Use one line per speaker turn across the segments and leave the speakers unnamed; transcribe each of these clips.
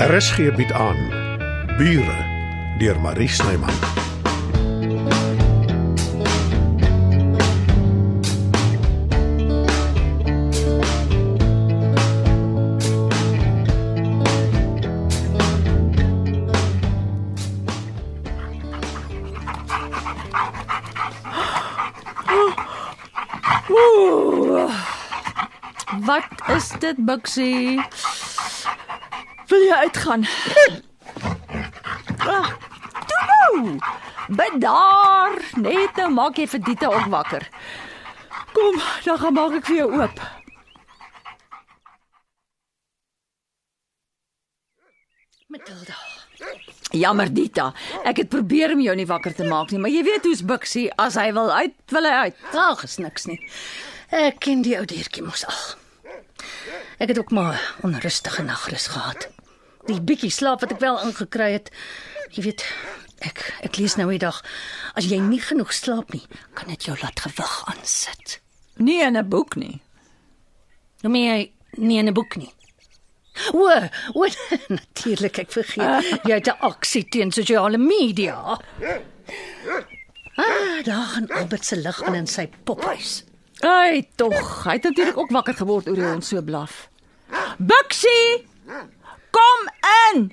RSG bied aan Bure deur Marie Snyman.
Wat is dit, Buxie? Wil jy uitgaan? Ah, Toe nou. Bedaar, net nou maak jy vir Dieter ook wakker. Kom, dan gaan maak ek vir jou oop.
Matilda.
Jammer Dita, ek het probeer om jou nie wakker te maak nie, maar jy weet hoe's Buxie, as hy wil uit, wil hy uit.
Ag, is niks nie. Ek ken die ou diertjie mos al. Ek het ook maar 'n onrustige nagrus gehad. Die bietjie slaap wat ek wel ingekry het. Jy weet, ek ek lees nou die dag, as jy nie genoeg slaap nie, kan dit jou laat gewig aansit.
Nie in 'n boek nie.
Nou meen jy nie in 'n boek nie. O, o natuurlik, ek vergeet. Jy het 'n aksie teen sosiale media. Ah, daar gaan Albert se lig aan in sy pophuis.
Ai, tog, hy het natuurlik ook wakker geword oor die hond so blaf. Buxie! Kom in.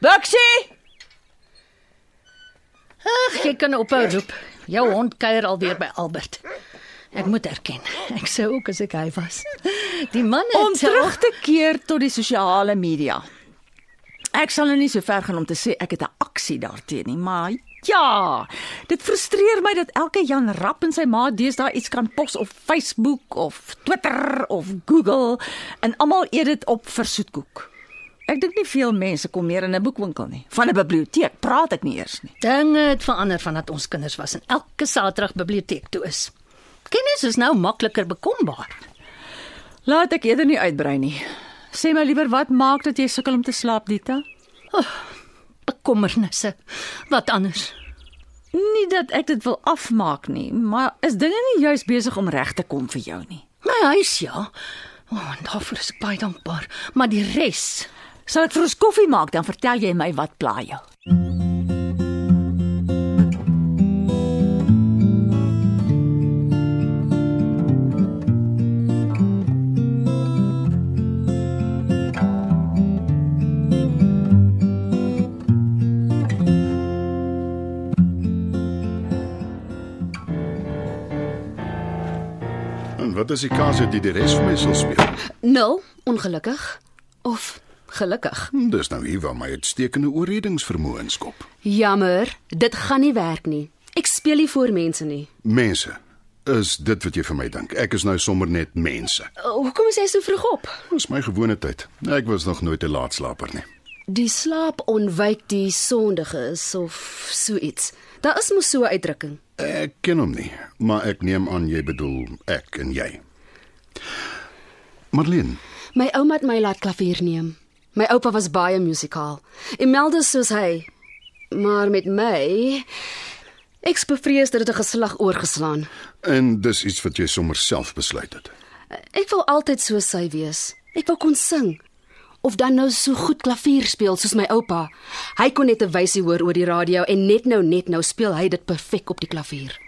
Buxie!
Ag, jy kan ophou roep. Jou hond kuier alweer by Albert. Ek moet erken, ek sou ook as ek hy was. Die man het
Om terug te keer tot die sosiale media. Ek sal nou nie so ver gaan om te sê ek het 'n aksie daarteenoor nie, maar ja, dit frustreer my dat elke Jan Rap en sy ma deesdae iets kan pos op Facebook of Twitter of Google en almal eet dit op vir soetkoek. Ek dink nie veel mense kom meer in 'n boekwinkel nie. Van 'n biblioteek praat ek nie eers nie.
dinge het verander vandat ons kinders was en elke Saterdag biblioteek toe is. Kennis is nou makliker bekombaar.
Laat ek eerder nie uitbrei nie. Sê my liewer wat maak dat jy sukkel om te slaap, Dita?
Bekommernisse. Wat anders?
Nie dat ek dit wil afmaak nie, maar is dinge nie juis besig om reg te kom vir jou nie?
My huis ja. O, oh, en daarvoor is ek baie dankbaar, maar die res
Sal ek vir ons koffie maak, dan vertel jy my wat pla jou.
En wat is die kans dat jy die res vir my sal speel?
Nul, ongelukkig of gelukkig.
Hm, Dis nou hier waar my uitstekende oorredingsvermoë inskop.
Jammer, dit gaan nie werk nie. Ek speel nie vir mense nie.
Mense, is dit wat jy vir my dink? Ek is nou sommer net mense.
Uh, Hoekom is jy so vroeg op?
Dis my gewone tyd. Ek was nog nooit 'n laatslaper nie.
Die slaap ontwyk die sondige is of so iets. Daar is mos so 'n uitdrukking.
Ek ken hom nie, maar ek neem aan jy bedoel ek en jy. Marlene,
My ouma het my laat klavier neem. My oupa was baie musikaal. Imelda soos hy. Maar met my ek's bevrees dat dit 'n geslag oorgeslaan.
en dis iets wat jy sommer self besluit het.
Ek wil altyd so sy wees. Ek wou kon sing of dan nou so goed klavier speel soos my oupa. Hy kon net 'n wysie hoor oor die radio en net nou net nou speel hy dit perfek op die klavier.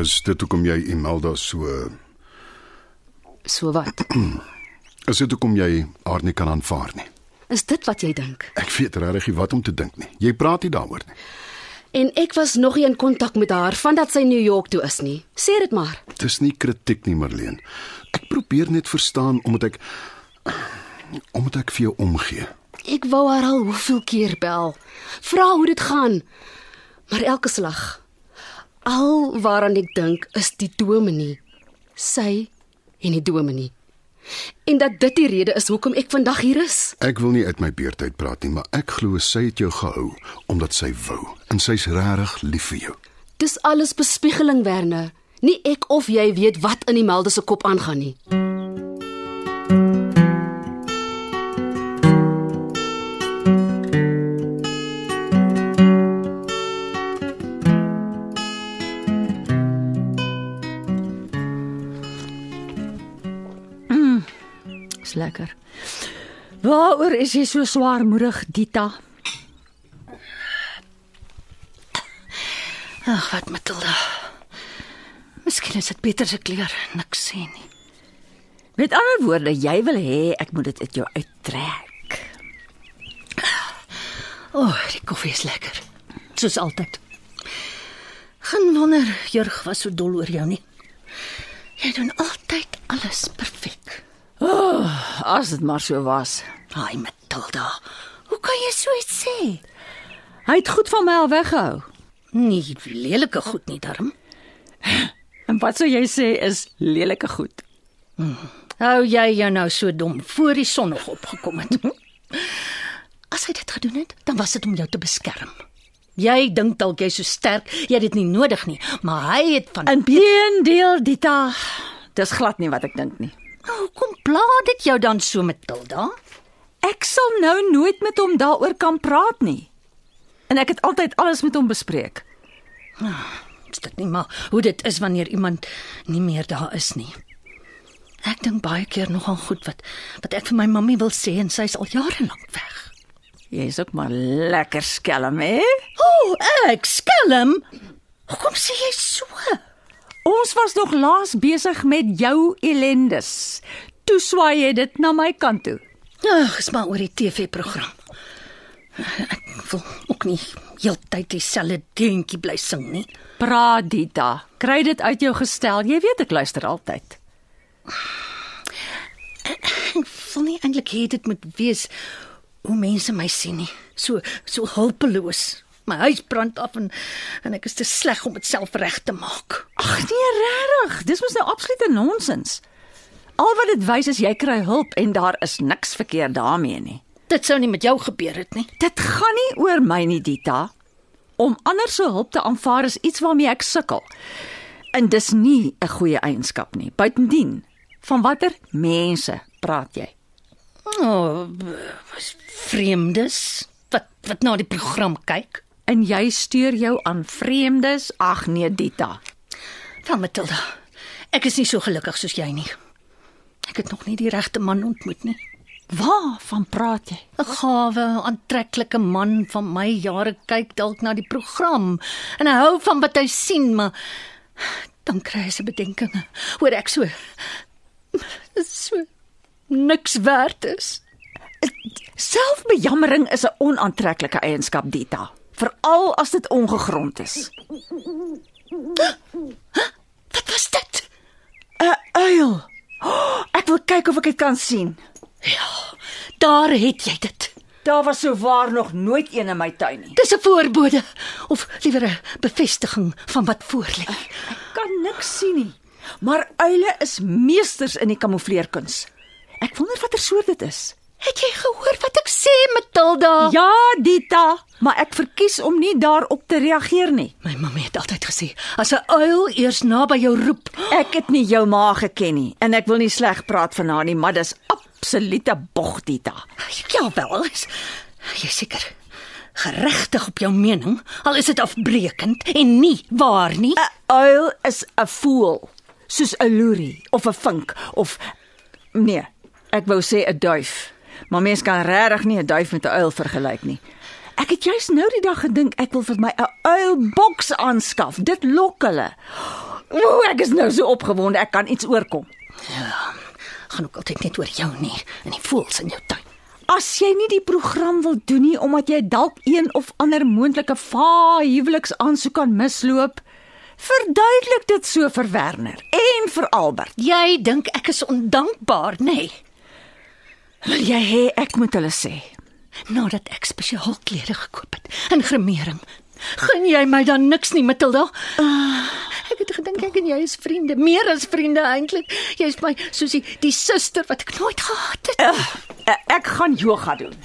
Is dit hoekom jy Imelda so
So wat?
is dit hoekom jy haar nie kan aanvaar nie?
Is dit wat jy dink?
Ek weet regtig nie wat om te dink nie. Jy praat nie daaroor nie.
En ek was nog nie in kontak met haar vandat sy New York toe is nie. Sê dit maar.
Dis nie kritiek nie, Marlene. Ek probeer net verstaan omdat ek omdat ek vir jou omgee.
Ek wou haar al hoeveel keer bel. Vra hoe dit gaan. Maar elke slag al waaraan ek dink is die dominee. Sy en die dominee. En dat dit die rede is hoekom ek vandag hier is.
Ek wil nie uit my beurt uit praat nie, maar ek glo sy het jou gehou omdat sy wou en sy's regtig lief vir jou.
Dis alles bespiegeling, Werner. Nie ek of jy weet wat in die melde se kop aangaan nie.
Dis lekker. Waaroor is jy so swaarmoedig, Dita?
Ag, wat Matilda. Miskien is dit beter as ek leer niks sê nie.
Met ander woorde, jy wil hê ek moet dit uit jou uittrek.
O, oh, die koffie is lekker. Soos altyd. Geen wonder Jurg was so dol oor jou nie. Jy doen altyd alles perfek.
As dit maar so was.
Ai Matilda, hoe kan jy so iets sê?
Hy het goed van my al weggehou.
Nie lelike goed nie, darm.
En wat sou jy sê is lelike goed?
Hou jy jou nou so dom voor die son nog opgekom het? As hy dit gedoen het, dan was dit om jou te beskerm. Jy dink dalk jy's so sterk, jy het dit nie nodig nie, maar hy het van
Inteendeel, Dita, dis glad nie wat ek dink nie.
Nou, Hoekom pla dit jou dan so Matilda?
Ek sal nou nooit met hom daaroor kan praat nie. En ek het altyd alles met hom bespreek.
Is dit nie maar hoe dit is wanneer iemand nie meer daar is nie? Ek dink baie keer nogal goed wat wat ek vir my mammie wil sê en sy's al jare lank weg.
Jy is ook maar lekker skelm, hè?
O, oh, ek skelm. Hoekom sê jy so?
Ons was nog laas besig met jou ellendes. Toe swaai jy dit na my kant toe.
Ag, is maar oor die TV-program. Ek wil ook nie heeltyd dieselfde dingetjie bly sing nie.
Praat Dita, kry dit uit jou gestel. Jy weet ek luister altyd.
Ek voel nie eintlik hê dit moet wees hoe mense my sien nie. So so hulpeloos. My huis brand af en en ek is te sleg om dit self reg te maak.
Ag nee, regtig. Dis mos nou absolute nonsens. Al wat dit wys is jy kry hulp en daar is niks verkeerd daarmee nie.
Dit sou nie met jou gebeur het nie.
Dit gaan nie oor my nie, Dita. Om ander se hulp te aanvaar is iets waarmee ek sukkel. En dis nie 'n goeie eienskap nie. Buitendien, van watter mense praat jy?
O, oh, vreemdes wat wat na die program kyk.
En jy steur jou aan vreemdes? Ag nee, Dita.
Wel Matilda, ek is nie so gelukkig soos jy nie. Ek het nog nie die regte man ontmoet nie.
Waarvan praat jy?
'n Gawe, aantreklike man van my jare kyk dalk na die program en hy hou van wat hy sien, maar dan kry hy se bedenkinge oor ek so so niks werd is.
Selfbejammering is 'n onaantreklike eienskap, Dita, veral as dit ongegrond is.
Wat was dit?
'n Uil. Oh, ek wil kyk of ek dit kan sien.
Daar het jy dit.
Daar was so waar nog nooit een in my tuin nie.
Dis 'n voorbode of liewer 'n bevestiging van wat voorlê.
Ek kan niks sien nie. Maar uile is meesters in die kamoufleerkuns. Ek wonder watter soort dit is.
Het jy gehoor wat ek sê, Matilda?
Ja, Dita, maar ek verkies om nie daarop te reageer nie.
My mamma het altyd gesê, as 'n uil eers naby jou roep,
Ek het nie jou ma geken nie en ek wil nie sleg praat van haar nie, maar dis absolute bog, Dita.
ja wel, jy seker geregtig op jou mening, al is dit afbreekend en nie waar nie.
'n Uil is 'n voël, soos 'n loerie of 'n vink of nee, ek wou sê 'n duif. Maar mens kan regtig nie 'n duif met 'n uil vergelyk nie. Ek het juis nou die dag gedink ek wil vir my 'n uilboks aanskaf. Dit lok hulle. Ooh, ek is nou so opgewonde ek kan iets oorkom.
Gaan ook altyd net oor jou nie en die voëls in jou tuin.
As jy nie die program wil doen nie omdat jy dalk een of ander moontlike va huweliksaansoek kan misloop, verduidelik dit so vir Werner en vir Albert.
Jy dink ek is ondankbaar, nê? Nee.
Wil jy hê ek moet hulle sê?
Nadat ek spesiaal klere gekoop het en gremering. Gun jy my dan niks nie, Matilda? Uh, ek het gedink ek en jy is vriende, meer as vriende eintlik. Jy's my soos die, die suster wat ek nooit gehad het.
Uh, ek gaan yoga doen.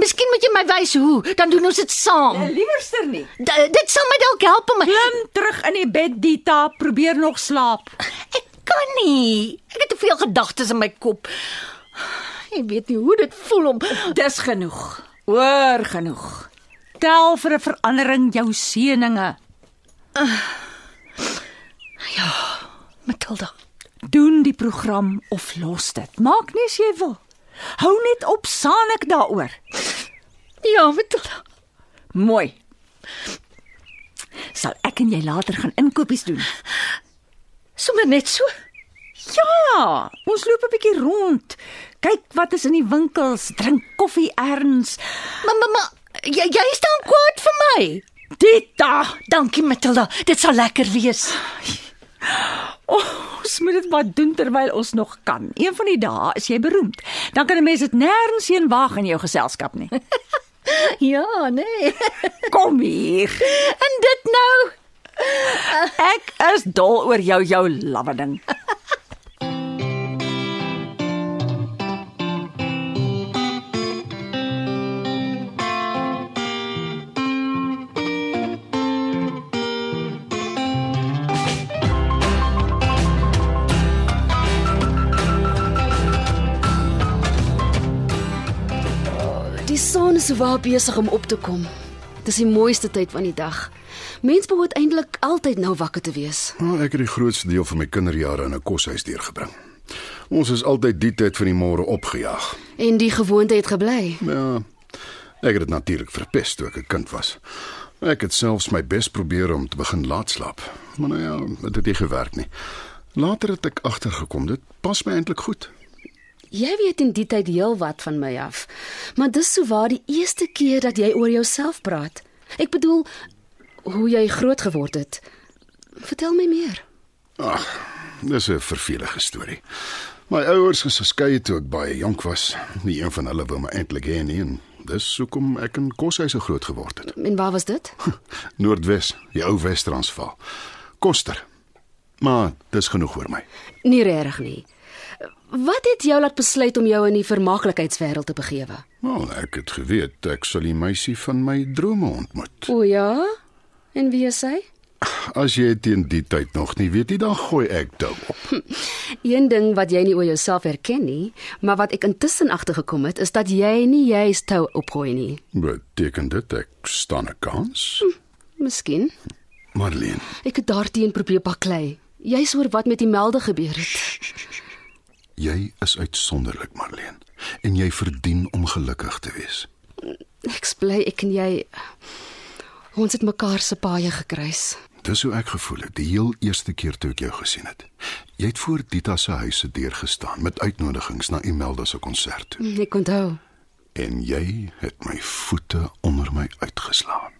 Miskien moet jy my wys hoe, dan doen ons dit saam.
Liewerster nie.
D dit sal my dalk help om my
Klim terug in die bed, Dita, probeer nog slaap.
Ek kan nie. Ek het te veel gedagtes in my kop. Jy weet nie hoe dit voel om
Dis genoeg. Oor genoeg. Tel vir 'n verandering jou seëninge.
Matilda.
Doen die program of los dit. Maak nie as jy wil. Hou net op saan ek daaroor.
Ja, Matilda.
Mooi. Sal ek en jy later gaan inkopies doen?
Sommer net so.
Ja, ons loop 'n bietjie rond. Kyk wat is in die winkels, drink koffie erns.
Mamma, ma, jy jy staan kwaad vir my.
Dita,
Dankie Matilda. Dit sal lekker wees.
ons moet dit maar doen terwyl ons nog kan. Een van die dae is jy beroemd. Dan kan 'n mens dit nêrens heen waag in jou geselskap nie.
Ja, nee.
Kom hier.
En dit nou?
Ek is dol oor jou jou lawwe ding.
son is waar besig om op te kom. Dis die mooiste tyd van die dag. Mens behoort eintlik altyd nou wakker te wees.
Nou, ek het die grootste deel van my kinderjare in 'n koshuis deurgebring. Ons is altyd die tyd van die môre opgejaag.
En die gewoonte het gebly.
Ja. Ek het dit natuurlik verpes toe ek 'n kind was. Ek het selfs my bes probeer om te begin laat slaap. Maar nou ja, dit het nie gewerk nie. Later het ek agtergekom dit pas my eintlik goed.
Jy weet in die tyd heel wat van my af. Maar dis sou waar die eerste keer dat jy oor jouself praat. Ek bedoel hoe jy groot geword het. Vertel my meer.
Dis 'n vervelige storie. My ouers is geskei toe ek baie jonk was. Nie een van hulle wou my eintlik hê nie en dis hoekom ek in koshuise groot geword het.
En waar was dit?
Noordwes, die ou Wes-Transvaal. Koster. Maar dis genoeg oor my.
Nie regtig nie. Wat het jou laat besluit om jou in die vermaaklikheidswêreld te begewe?
Wel, ek het geweet ek sal die meisie van my drome ontmoet.
O ja. En wie is sy?
As jy teen die tyd nog nie weet nie, dan gooi ek dou op.
Een ding wat jy nie oor jouself herken nie, maar wat ek intussen agtergekom het, is dat jy nie juist tou opgooi nie.
Beteken dit ek staan 'n kans?
Miskien.
Marlene,
Ek het daarteen probeer baklei. Jy's oor wat met die melde gebeur het.
Jy is uitsonderlik, Marlene, en jy verdien om gelukkig te wees.
Ek bly ek en jy ons het mekaar se paaie gekruis.
Dis hoe ek gevoel het die heel eerste keer toe ek jou gesien het. Jy het voor Dita se huis se deur gestaan met uitnodigings na Imelda se konsert toe.
Ek onthou.
En jy het my voete onder my uitgeslaan.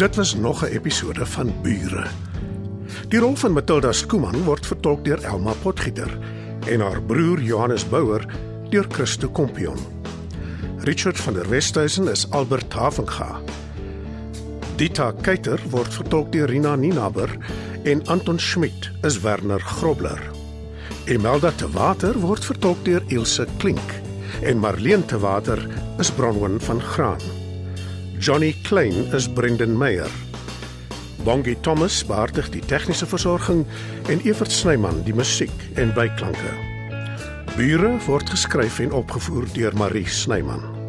Dit was nog 'n episode van Bure. Die rol van Matilda Skuman word vertolk deur Elma Potgieter en haar broer Johannes Bouwer deur Christo Kompion. Richard van der Westhuizen is Albert Havenga. Dita Keiter word vertolk deur Rina Ninaber en Anton Schmidt is Werner Grobler. Imelda te Water word vertolk deur Ilse Klink en Marlene te Water is Bronwyn van Graan. Johnny Klein is Brendan Meyer. Bongie Thomas beheerdig die tegniese versorging en Evert Snyman die musiek en byklanke. Bure word geskryf en opgevoer deur Marie Snyman.